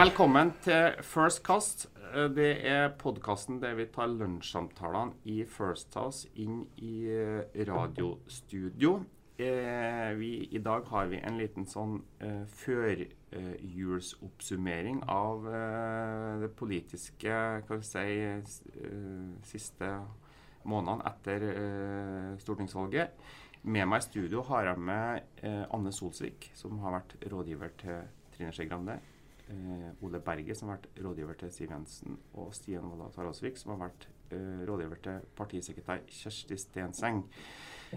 Velkommen til First Cast. Eh, Det er podkasten der vi tar lunsjsamtalene i First House inn i eh, radiostudio. Eh, vi, I dag har vi en liten sånn uh, førjulsoppsummering av uh, det politiske hva vi si, siste månedene etter stortingsvalget. Med meg i studio har jeg med Anne Solsvik, som har vært rådgiver til Trine Skei Grande. Eh, Ole Berge, som har vært rådgiver til Siv Jensen. Og Stian Walla Tarasvik, som har vært eh, rådgiver til partisekretær Kjersti Stenseng.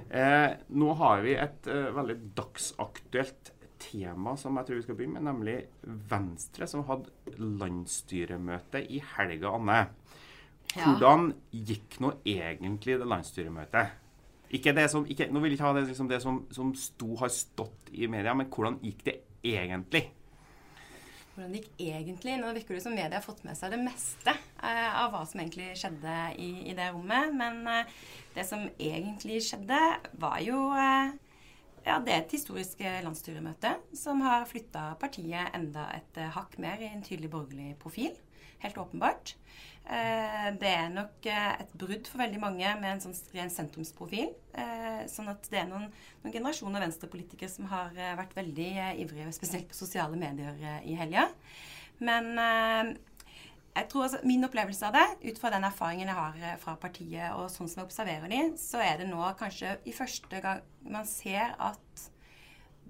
Eh, nå har vi et eh, veldig dagsaktuelt tema som jeg tror vi skal begynne med, nemlig Venstre, som hadde landsstyremøte i helga, Anne. Hvordan gikk nå egentlig det landsstyremøtet? Ikke det som, ikke, nå vil jeg ikke ha det, liksom det som, som sto, har stått i media, men hvordan gikk det egentlig? Hvordan det gikk egentlig? Nå virker det som media har fått med seg det meste eh, av hva som egentlig skjedde i, i det rommet. Men eh, det som egentlig skjedde, var jo eh, ja, det er et historisk eh, landsstyremøte som har flytta partiet enda et eh, hakk mer i en tydelig borgerlig profil. Helt åpenbart. Eh, det er nok et brudd for veldig mange med en sånn ren sentrumsprofil. Sånn at det er noen, noen generasjoner venstrepolitikere som har vært veldig ivrige, spesielt på sosiale medier i helga. Men jeg tror altså, Min opplevelse av det, ut fra den erfaringen jeg har eh, fra partiet, og sånn som jeg observerer de, så er det nå kanskje i første gang man ser at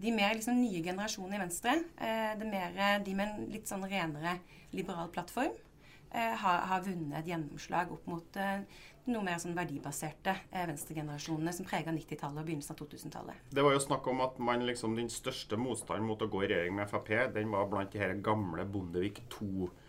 de mer liksom nye generasjonene i Venstre, eh, mer, de med en litt sånn renere liberal plattform, eh, har, har vunnet et gjennomslag opp mot eh, noe mer sånn verdibaserte eh, venstregenerasjonene som prega 90-tallet og begynnelsen av 2000-tallet. Det var jo snakk om at man liksom, den største motstanden mot å gå i regjering med Frp, den var blant de her gamle Bondevik II-statsrådene.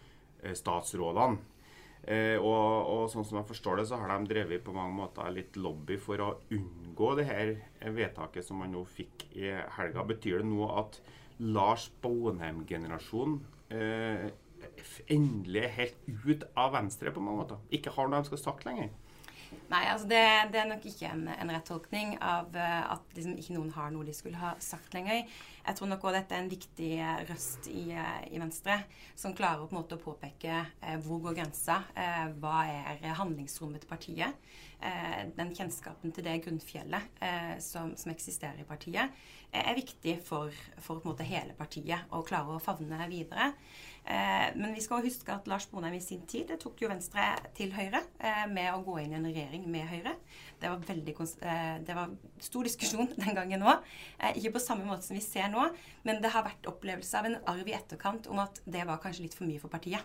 Eh, og, og sånn som jeg forstår det, så har de drevet på mange måter litt lobby for å unngå det her vedtaket som man nå fikk i helga. Betyr det nå at Lars Bonheim-generasjonen eh, endelig er helt ut av Venstre på mange måter? Ikke har noe de skal sagt lenger? Nei, altså det, det er nok ikke en, en rett tolkning av uh, at liksom ikke noen har noe de skulle ha sagt lenger. Jeg tror nok òg dette er en viktig eh, røst i, uh, i Venstre, som klarer på en måte å påpeke uh, hvor går grensa, hva er handlingsrommet til partiet. Den kjennskapen til det grunnfjellet som, som eksisterer i partiet, er viktig for, for hele partiet å klare å favne videre. Eh, men vi skal huske at Lars Bonheim i sin tid det tok jo Venstre til Høyre eh, med å gå inn i en regjering med Høyre. Det var, veldig, eh, det var stor diskusjon den gangen òg. Ikke på samme måte som vi ser nå, men det har vært opplevelse av en arv i etterkant om at det var kanskje litt for mye for partiet.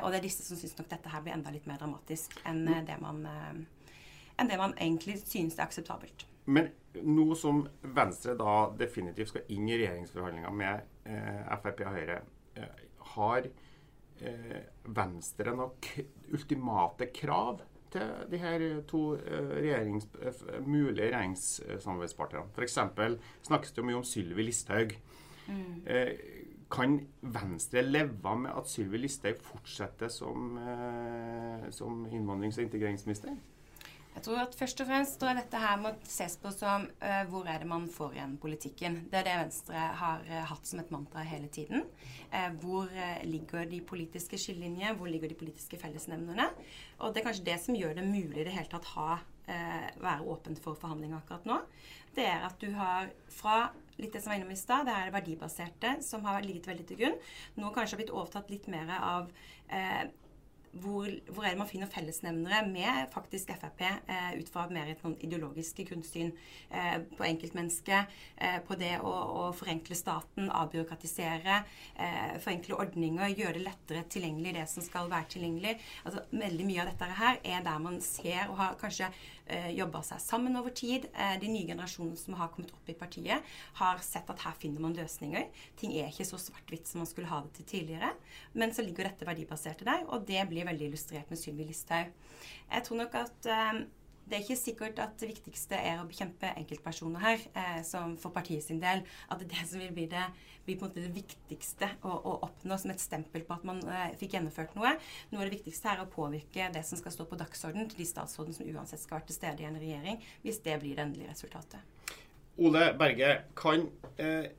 Og det er disse som syns nok dette her blir enda litt mer dramatisk enn det man, enn det man egentlig synes er akseptabelt. Men nå som Venstre da definitivt skal inn i regjeringsforhandlinger med eh, Frp og Høyre, eh, har eh, Venstre nok ultimate krav til de her to eh, regjerings, eh, mulige regjeringssamarbeidspartnerne? F.eks. snakkes det jo mye om Sylvi Listhaug. Eh, kan Venstre leve med at Sylvi Listhaug fortsetter som, eh, som innvandrings- og integreringsminister? Jeg tror at Først og fremst tror jeg dette her må ses på som uh, hvor er det man får igjen politikken. Det er det Venstre har uh, hatt som et mantra hele tiden. Uh, hvor ligger de politiske skillelinjene? Hvor ligger de politiske fellesnevnerne? Og det er kanskje det som gjør det mulig i det hele tatt ha, være åpent for forhandling akkurat nå. Det er at du har fra litt det som var innom i stad, det er det verdibaserte som har ligget veldig til grunn. Nå kanskje har blitt overtatt litt mer av hvor, hvor er det man finner fellesnevnere med faktisk Frp eh, ut fra mer et ideologisk grunnsyn eh, på enkeltmennesket, eh, på det å, å forenkle staten, avbyråkratisere, eh, forenkle ordninger, gjøre det lettere tilgjengelig det som skal være tilgjengelig. Altså, veldig mye av dette her er der man ser og har kanskje eh, jobba seg sammen over tid. Eh, de nye generasjonene som har kommet opp i partiet, har sett at her finner man løsninger. Ting er ikke så svart-hvitt som man skulle ha det til tidligere. Men så ligger dette verdibaserte der, og det blir veldig illustrert med Sylvi Listhaug. Jeg tror nok at eh, det er ikke sikkert at det viktigste er å bekjempe enkeltpersoner her, eh, som for partiet sin del. At det er det som vil bli det, blir på en måte det viktigste å, å oppnå som et stempel på at man eh, fikk gjennomført noe. Noe av det viktigste er å påvirke det som skal stå på dagsordenen til de statsrådene som uansett skal være til stede i en regjering, hvis det blir det endelige resultatet. Ole Berge, kan eh,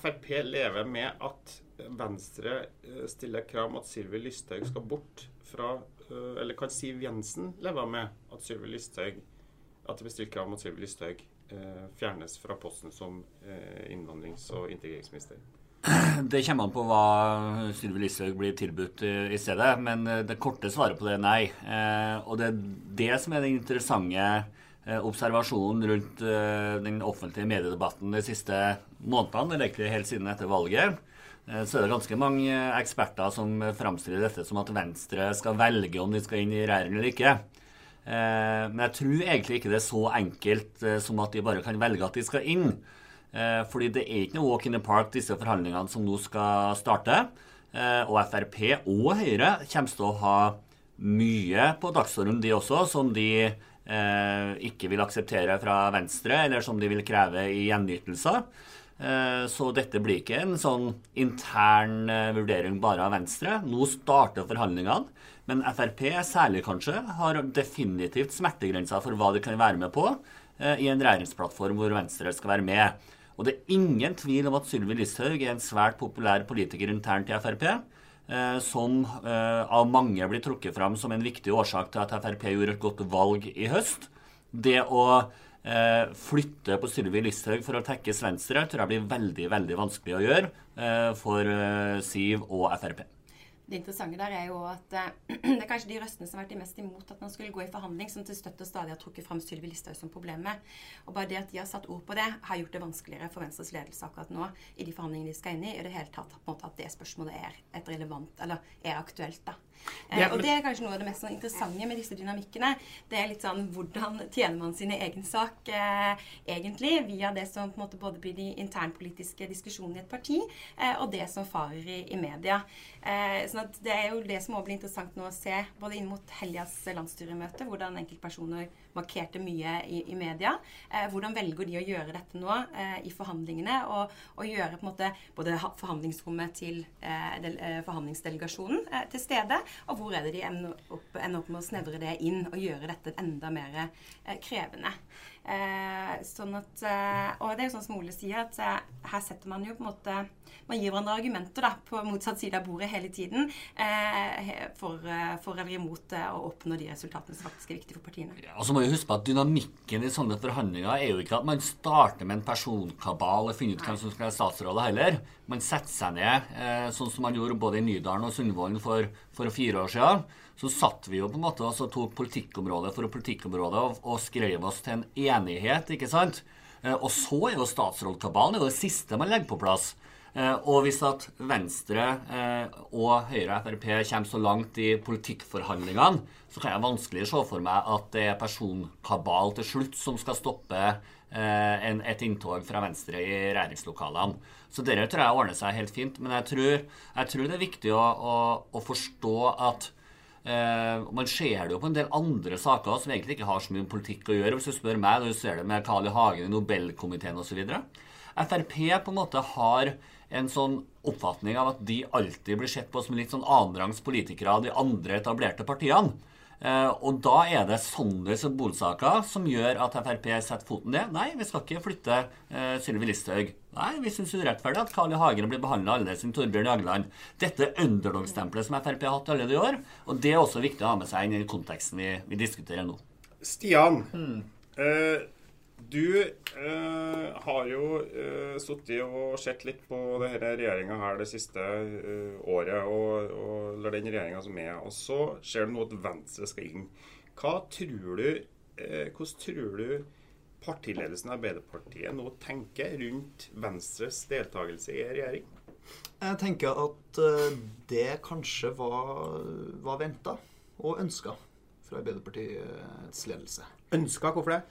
Frp leve med at Venstre eh, stiller krav om at Sylvi Lysthaug skal bort fra eh, Eller kan Siv Jensen leve med at Sylvi Lysthaug at det blir stilt krav om at Sylvi Lysthaug eh, fjernes fra posten som innvandrings- og integreringsminister? Det kommer an på hva Sylvi Listhaug blir tilbudt i stedet. Men det korte svaret på det er nei. Og det er det som er det interessante observasjonen rundt den offentlige mediedebatten de siste månedene, eller egentlig helt siden etter valget. Eh, så er det ganske mange eksperter som framstiller dette som at Venstre skal velge om de skal inn i regjering eller ikke. Eh, men jeg tror egentlig ikke det er så enkelt eh, som at de bare kan velge at de skal inn. Fordi det er ikke noe walk in the park, disse forhandlingene som nå skal starte. Og Frp og Høyre kommer til å ha mye på dagsordenen, de også, som de ikke vil akseptere fra Venstre, eller som de vil kreve i gjenytelser. Eh, så dette blir ikke en sånn intern eh, vurdering bare av Venstre. Nå starter forhandlingene. Men Frp, særlig kanskje, har definitivt smertegrensa for hva de kan være med på eh, i en regjeringsplattform hvor Venstre skal være med. Og det er ingen tvil om at Sylvi Listhaug er en svært populær politiker internt i Frp. Som av mange blir trukket fram som en viktig årsak til at Frp gjorde et godt valg i høst. Det å eh, flytte på Sylvi Listhaug for å tekkes Venstre tror jeg blir veldig veldig vanskelig å gjøre eh, for eh, Siv og Frp. Det interessante der er jo at eh, det er kanskje de røstene som har vært de mest imot at man skulle gå i forhandling, som til støtte stadig har trukket fram Sylvi Listhaug som problemet. Og bare det at de har satt ord på det, har gjort det vanskeligere for Venstres ledelse akkurat nå i de forhandlingene de skal inn i, i det hele tatt på en måte at det spørsmålet er et relevant, eller er aktuelt. da. Eh, og det er kanskje noe av det mest sånn interessante med disse dynamikkene. Det er litt sånn hvordan tjener man sin egen sak eh, egentlig via det som på en måte både blir de internpolitiske diskusjonene i et parti, eh, og det som farer i, i media. Eh, sånn at Det er jo det som også blir interessant nå å se, både inn mot helgas landsstyremøte, hvordan enkeltpersoner markerte mye i, i media. Eh, hvordan velger de å gjøre dette nå eh, i forhandlingene, og, og, gjøre på en måte både forhandlingsrommet til eh, del, eh, forhandlingsdelegasjonen eh, til stede, og hvor er det de ender opp, ender opp, med å snevre det inn og gjøre dette enda mer krevende. Eh, sånn at, eh, og det er jo sånn som Ole sier, at eh, her setter man jo på en måte Man gir hverandre argumenter da, på motsatt side av bordet hele tiden eh, for, eh, for, eller imot eh, å oppnå de resultatene som faktisk er viktige for partiene. Ja, og så må vi huske på at Dynamikken i sånne forhandlinger er jo ikke at man starter med en personkabal og finner ut hvem som skal være statsråder heller. Man setter seg ned, sånn som man gjorde både i Nydalen og Sundvolden for, for fire år siden så satt vi jo på en måte og tok politikkområde for politikkområde og, og skrev oss til en enighet, ikke sant? Eh, og så er jo statsrådkabalen det, det siste man legger på plass. Eh, og hvis at Venstre eh, og Høyre og Frp kommer så langt i politikkforhandlingene, så kan jeg vanskelig se for meg at det er personkabal til slutt som skal stoppe en, et inntog fra Venstre i regjeringslokalene. Så det tror jeg ordner seg helt fint. Men jeg tror, jeg tror det er viktig å, å, å forstå at Eh, man ser det jo på en del andre saker som egentlig ikke har så mye med politikk å gjøre. Hvis du spør meg, når du ser det med Carl I. Hagen i Nobelkomiteen osv. Frp på en måte har en sånn oppfatning av at de alltid blir sett på som litt sånn annenrangs politikere av de andre etablerte partiene. Eh, og da er det sånne symbolsaker som gjør at Frp setter foten ned. Nei, vi skal ikke flytte uh, Sylvi Listhaug. Nei, vi syns urettferdig at Carl I. Hagen blir behandla annerledes enn Torbjørn Jagland. Dette er underdog-stempelet som Frp har hatt i alle de år, og det er også viktig å ha med seg inn i den konteksten vi, vi diskuterer nå. Stian, mm. uh, du eh, har jo eh, sittet og sett litt på denne regjeringa her det siste eh, året, og, og, eller den regjeringa som er. Og så ser du nå at Venstre skal inn. Hva tror du, eh, hvordan tror du partiledelsen av Arbeiderpartiet nå tenker rundt Venstres deltakelse i regjering? Jeg tenker at det kanskje var, var venta og ønska fra Arbeiderpartiets ledelse. Ønska? Hvorfor det?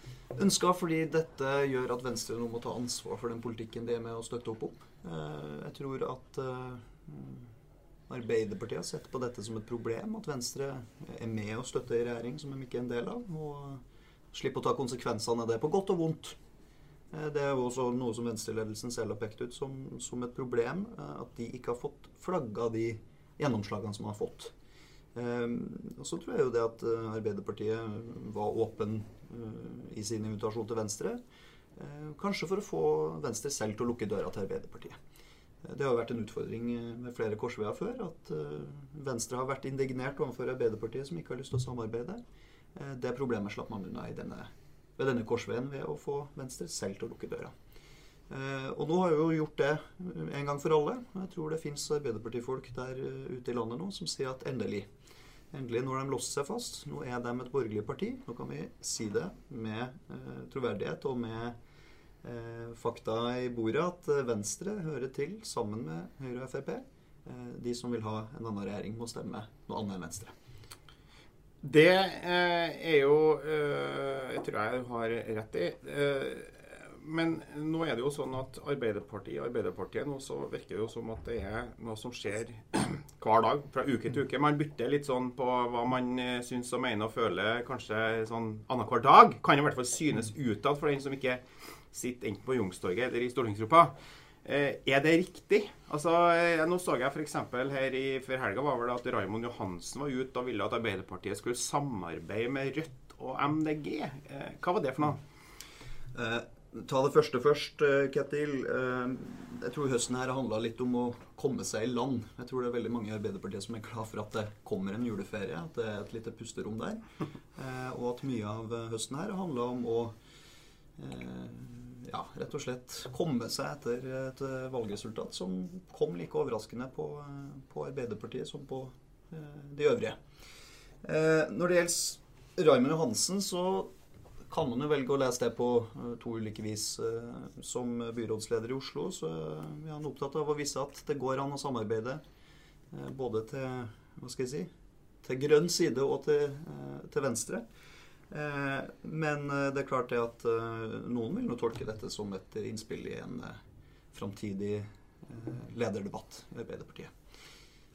Ønska fordi dette gjør at Venstre nå må ta ansvar for den politikken de er med å støtte opp om. Eh, jeg tror at eh, Arbeiderpartiet har sett på dette som et problem. At Venstre er med og støtter en regjering som de ikke er en del av. Og slipper å ta konsekvensene av det, på godt og vondt. Eh, det er jo også noe som venstreledelsen selv har pekt ut som, som et problem. At de ikke har fått flagga de gjennomslagene som de har fått. Ehm, og så tror jeg jo det at eh, Arbeiderpartiet var åpen eh, i sin invitasjon til Venstre. Eh, kanskje for å få Venstre selv til å lukke døra til Arbeiderpartiet. Det har vært en utfordring med flere korsveier før. At Venstre har vært indignert overfor Arbeiderpartiet, som ikke har lyst til å samarbeide. Det problemet slapp man unna denne, ved denne korsveien ved å få Venstre selv til å lukke døra. Og nå har vi jo gjort det en gang for alle. Jeg tror det fins Arbeiderpartifolk der ute i landet nå som sier at endelig. Endelig, nå har de låst seg fast. Nå er de et borgerlig parti. Nå kan vi si det med eh, troverdighet og med eh, fakta i bordet at eh, Venstre hører til sammen med Høyre og Frp. Eh, de som vil ha en annen regjering, må stemme noe annet enn Venstre. Det eh, er jo eh, Jeg tror jeg har rett i. Men nå er det jo sånn at Arbeiderpartiet, Arbeiderpartiet nå så virker det jo som at det er noe som skjer hver dag, fra uke til uke. Man bytter litt sånn på hva man eh, syns og mener og føler kanskje sånn annenhver dag. Kan i hvert fall synes utad for den som ikke sitter enten på Youngstorget eller i stortingsgruppa. Eh, er det riktig? Altså, eh, Nå så jeg f.eks. her i, før helga var vel at Raymond Johansen var ute og ville at Arbeiderpartiet skulle samarbeide med Rødt og MDG. Hva var det for noe? Ta det første først, eh, Ketil. Eh, jeg tror høsten her handla litt om å komme seg i land. Jeg tror det er veldig mange i Arbeiderpartiet som er glad for at det kommer en juleferie. At det er et lite pusterom der. Eh, og at mye av høsten her handla om å ja, rett og slett komme seg etter et valgresultat som kom like overraskende på, på Arbeiderpartiet som på de øvrige. Når det gjelder Raymond Johansen, så kan man jo velge å lese det på eh, to ulike vis. Eh, som byrådsleder i Oslo så er han opptatt av å vise at det går an å samarbeide eh, både til hva skal jeg si, til grønn side og til, til venstre. Men det er klart det at noen vil nå tolke dette som et innspill i en framtidig lederdebatt i Arbeiderpartiet.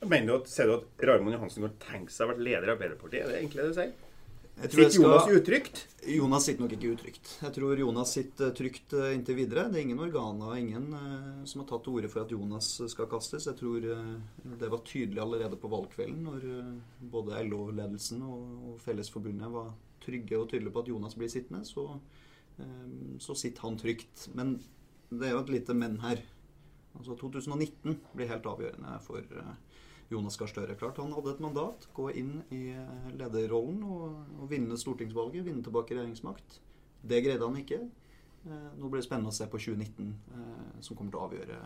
Mener du at, Ser du at Raymond Johansen kan tenke seg å være leder i Arbeiderpartiet? Er det egentlig det du sier? Sitter Jonas utrygt? Jonas sitter nok ikke utrygt. Jeg tror Jonas sitter trygt eh, inntil videre. Det er ingen organer ingen uh, som har tatt til orde for at Jonas skal kastes. Jeg tror det var tydelig allerede på valgkvelden, når både LO-ledelsen og, Fellesforbundet var trygge og tydelige på at Jonas blir sittende. Så, så sitter han trygt. Men det er jo et lite men her. Altså 2019 blir helt avgjørende for Jonas Gahr Støre. Klart han hadde et mandat. Gå inn i eh, lederrollen og, og vinne stortingsvalget. Vinne tilbake regjeringsmakt. Det greide han ikke. Eh, nå blir det spennende å se på 2019, eh, som kommer til å avgjøre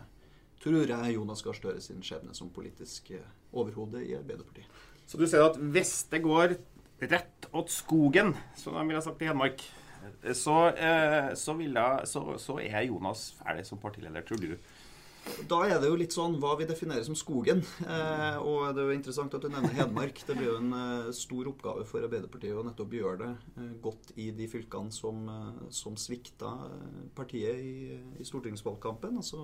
tror jeg Jonas Gahr Støre sin skjebne som politisk overhode i Arbeiderpartiet. Så du ser at det går rett åt skogen, som de ville sagt i Hedmark, så, så, jeg, så, så er Jonas ferdig som partileder, tror du? Da er det jo litt sånn hva vi definerer som skogen. Eh, og det er jo interessant at du nevner Hedmark. Det blir jo en eh, stor oppgave for Arbeiderpartiet å nettopp gjøre det eh, godt i de fylkene som, eh, som svikta eh, partiet i, i, stortingsvalgkampen. Altså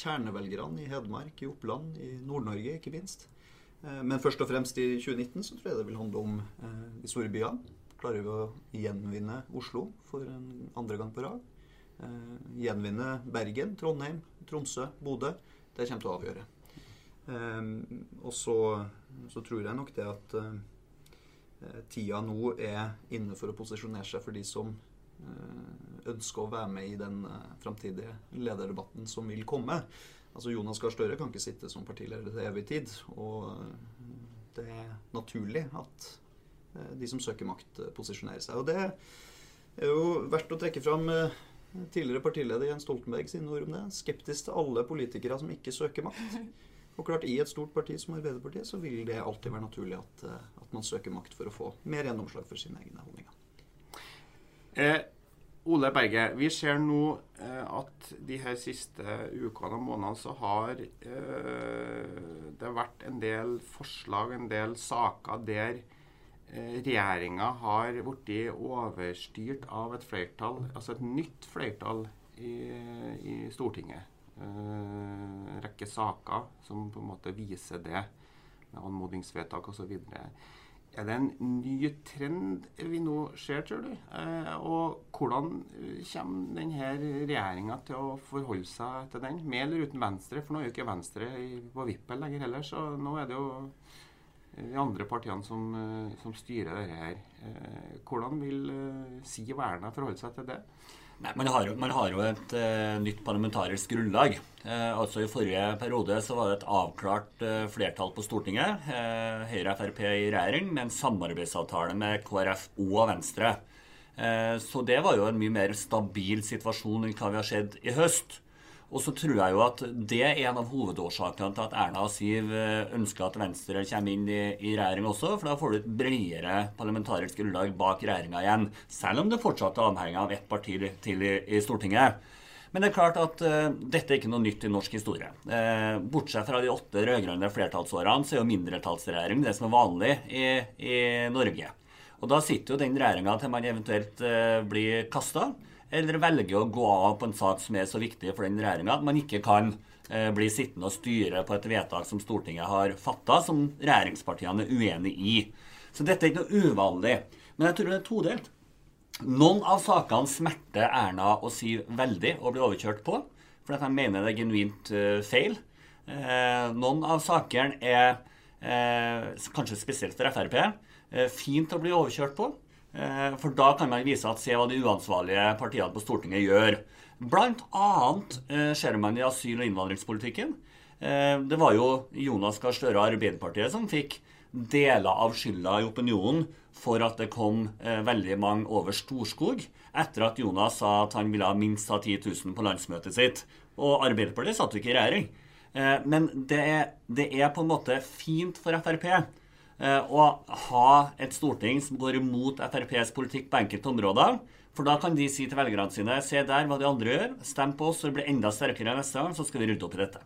kjernevelgerne i Hedmark, i Oppland, i Nord-Norge ikke minst. Eh, men først og fremst i 2019 så tror jeg det vil handle om de store byene. Klarer vi å gjenvinne Oslo for en andre gang på rad? Eh, gjenvinne Bergen, Trondheim, Tromsø, Bodø. Det kommer til å avgjøre. Eh, og så, så, tror jeg nok det at eh, tida nå er inne for å posisjonere seg for de som ønsker å være med i den framtidige lederdebatten som vil komme. Altså Jonas Gahr Støre kan ikke sitte som partileder til evig tid. Og det er naturlig at de som søker makt, posisjonerer seg. Og det er jo verdt å trekke fram Tidligere partileder Jens Stoltenberg sine ord om det. Skeptisk til alle politikere som ikke søker makt. Og klart, I et stort parti som Arbeiderpartiet så vil det alltid være naturlig at, eh, at man søker makt for å få mer gjennomslag for sine egne holdninger. Eh, Ole Berge, vi ser nå eh, at de her siste ukene og månedene så har eh, det vært en del forslag, en del saker der regjeringa har blitt overstyrt av et flertall, altså et nytt flertall i, i Stortinget. Eh, en rekke saker som på en måte viser det, med anmodningsvedtak osv. Er det en ny trend vi nå ser, tror du? Eh, og hvordan kommer denne regjeringa til å forholde seg til den? Med eller uten Venstre? For nå er jo ikke Venstre på vippen lenger heller, så nå er det jo de andre partiene som, eh, som styrer dette her. Eh, hvordan vil eh, Siv Erna forholde seg til det? Nei, man, har, man har, jo et uh, nytt parlamentarisk grunnlag. Uh, altså I forrige periode så var det et avklart uh, flertall på Stortinget. Høyre og Frp i regjering med en samarbeidsavtale med KrF og Venstre. så det var jo en mye mer stabil situasjon enn hva vi har sett i høst. Og så tror jeg jo at det er en av hovedårsakene til at Erna og Siv eh, ønsker at Venstre kommer inn i, i regjering også, for da får du et bredere parlamentarisk grunnlag bak regjeringa igjen. Selv om det fortsatt er avhengig av ett parti til i, i, Stortinget. Men det er klart at uh, dette er ikke noe nytt i norsk historie. Uh, bortsett fra de åtte rød-grønne flertallsårene, så er jo mindretallsregjering det som er vanlig i, i Norge. Og da sitter jo den regjeringa til man eventuelt uh, blir kasta eller velger å gå av på en sak som er så viktig for den regjeringa at man ikke kan eh, bli sittende og styre på et vedtak som Stortinget har fatta, som regjeringspartiene er uenig i. Så dette er ikke noe uvanlig. Men jeg tror det er todelt. Noen av sakene smerter Erna og Siv veldig å bli overkjørt på, fordi de mener det er genuint uh, feil. Eh, noen av sakene er, eh, kanskje spesielt for Frp, eh, fint å bli overkjørt på. Eh, for da kan man vise at se hva de uansvarlige partiene på Stortinget gjør. Blant annet eh, ser man i asyl- og innvandringspolitikken. Eh, det var jo Jonas Gahr Støre og Arbeiderpartiet som fikk deler av skylda i opinionen for at det kom veldig mange over Storskog, etter at Jonas sa at han ville ha minst ha 10 000 på landsmøtet sitt. Og Arbeiderpartiet satt jo ikke i regjering. Men det er, det er på en måte fint for Frp å ha et storting som går imot FrPs politikk på enkelte områder. For da kan de si til velgerne sine se der hva de andre gjør, stem på oss så det blir enda sterkere neste gang, så skal vi rydde opp i dette.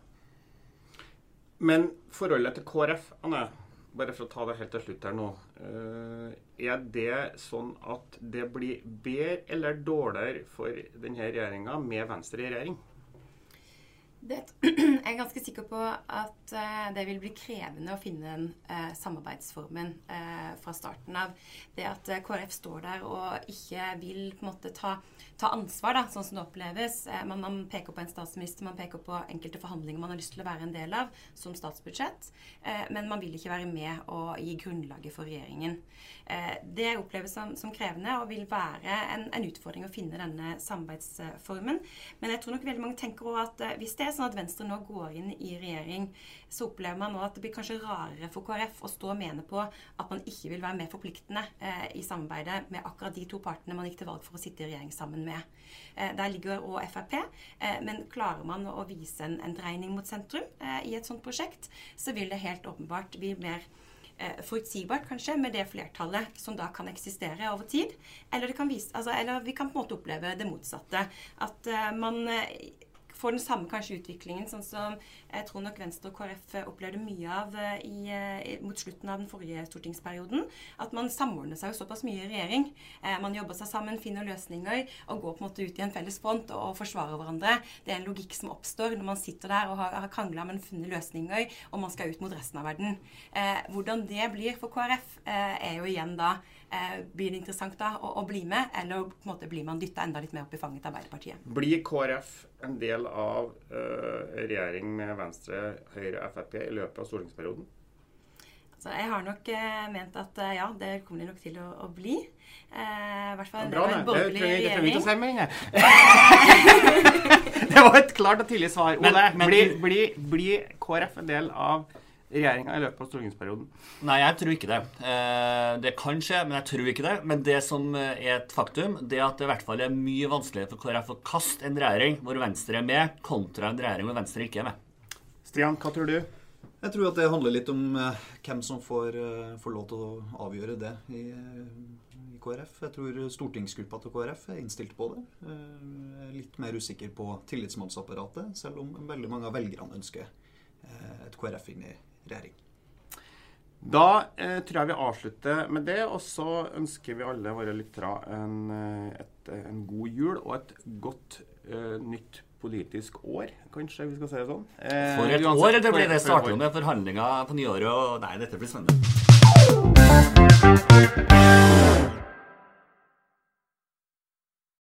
Men forholdet til KrF, Anne, bare for å ta det helt til slutt her nå. Eh, er det sånn at det blir bedre eller dårligere for denne regjeringa med Venstre i regjering? Det, jeg er ganske sikker på at uh, det vil bli krevende å finne den uh, samarbeidsformen uh, fra starten av. Det at KrF står der og ikke vil på en måte ta, ta ansvar, da, sånn som det oppleves. Man, man, peker på en statsminister, man peker på enkelte forhandlinger man har lyst til å være en del av, som statsbudsjett. men man vil ikke være med og gi grunnlaget for regjeringen. det oppleves som, som, krevende og vil være en, en, utfordring å finne denne samarbeidsformen. Men jeg tror nok veldig mange tenker også at hvis det sånn at Venstre nå går inn i regjering, så opplever man nå at det blir kanskje rarere for KrF å stå og mene på at man ikke vil være mer forpliktende eh, i samarbeidet med akkurat de to partene man gikk til valg for å sitte i regjering sammen med. Eh, der ligger òg Frp. Eh, men klarer man å vise en, en dreining mot sentrum eh, i et sånt prosjekt, så vil det helt åpenbart bli mer eh, forutsigbart, kanskje, med det flertallet som da kan eksistere over tid. Eller, vise, altså, eller vi kan på en måte oppleve det motsatte. At uh, man får den samme kanskje utviklingen, sånn som jeg tror nok Venstre og KrF opplevde mye av eh, i, i, mot slutten av den forrige stortingsperioden. At man samordner seg jo såpass mye i regjering. Eh, man jobber seg sammen, finner løsninger og går på en måte ut i en felles front og, forsvarer hverandre. Det er en logikk som oppstår når man sitter der og har, har krangla, men funnet løsninger, og man skal ut mot resten av verden. Eh, hvordan det blir for KrF, eh, er jo igjen da eh, Blir det interessant da å, å, bli med, eller på en måte blir man dytta enda litt mer opp i fanget til Arbeiderpartiet? Blir KrF en del av eh, regjering med Venstre, Høyre, og Frp i løpet av stortingsperioden? Så jeg har nok eh, ment at uh, ja, det kommer de nok til å, å bli. I hvert fall Bra, det. Det trenger vi ikke å si mer det var et klart og tydelig svar. Ole, blir bli, bli KrF en del av regjeringa i løpet av stortingsperioden? Nei, jeg tror ikke det. Eh, det kan skje, men jeg tror ikke det. Men det som er et faktum, det er at det i hvert fall er mye vanskeligere for KrF å kaste en regjering hvor Venstre er med, kontra en regjering hvor Venstre ikke er med. Stian, hva tror du? Jeg tror at det handler litt om uh, hvem som får, får, lov til å avgjøre det i, i, KrF. Jeg tror stortingsgruppa til KrF er innstilt på det. Uh, litt mer usikker på tillitsmannsapparatet, selv om veldig mange av velgerne ønsker et KrF inn i regjering. Da eh, tror jeg vi avslutter med det, og så ønsker vi alle våre lyttere en, eh, en, god jul og et godt eh, nytt politisk år, kanskje vi skal si det sånn. Eh, for et år eller blir det. Starter jo med forhandlinger på nyåret, og nei, dette blir spennende.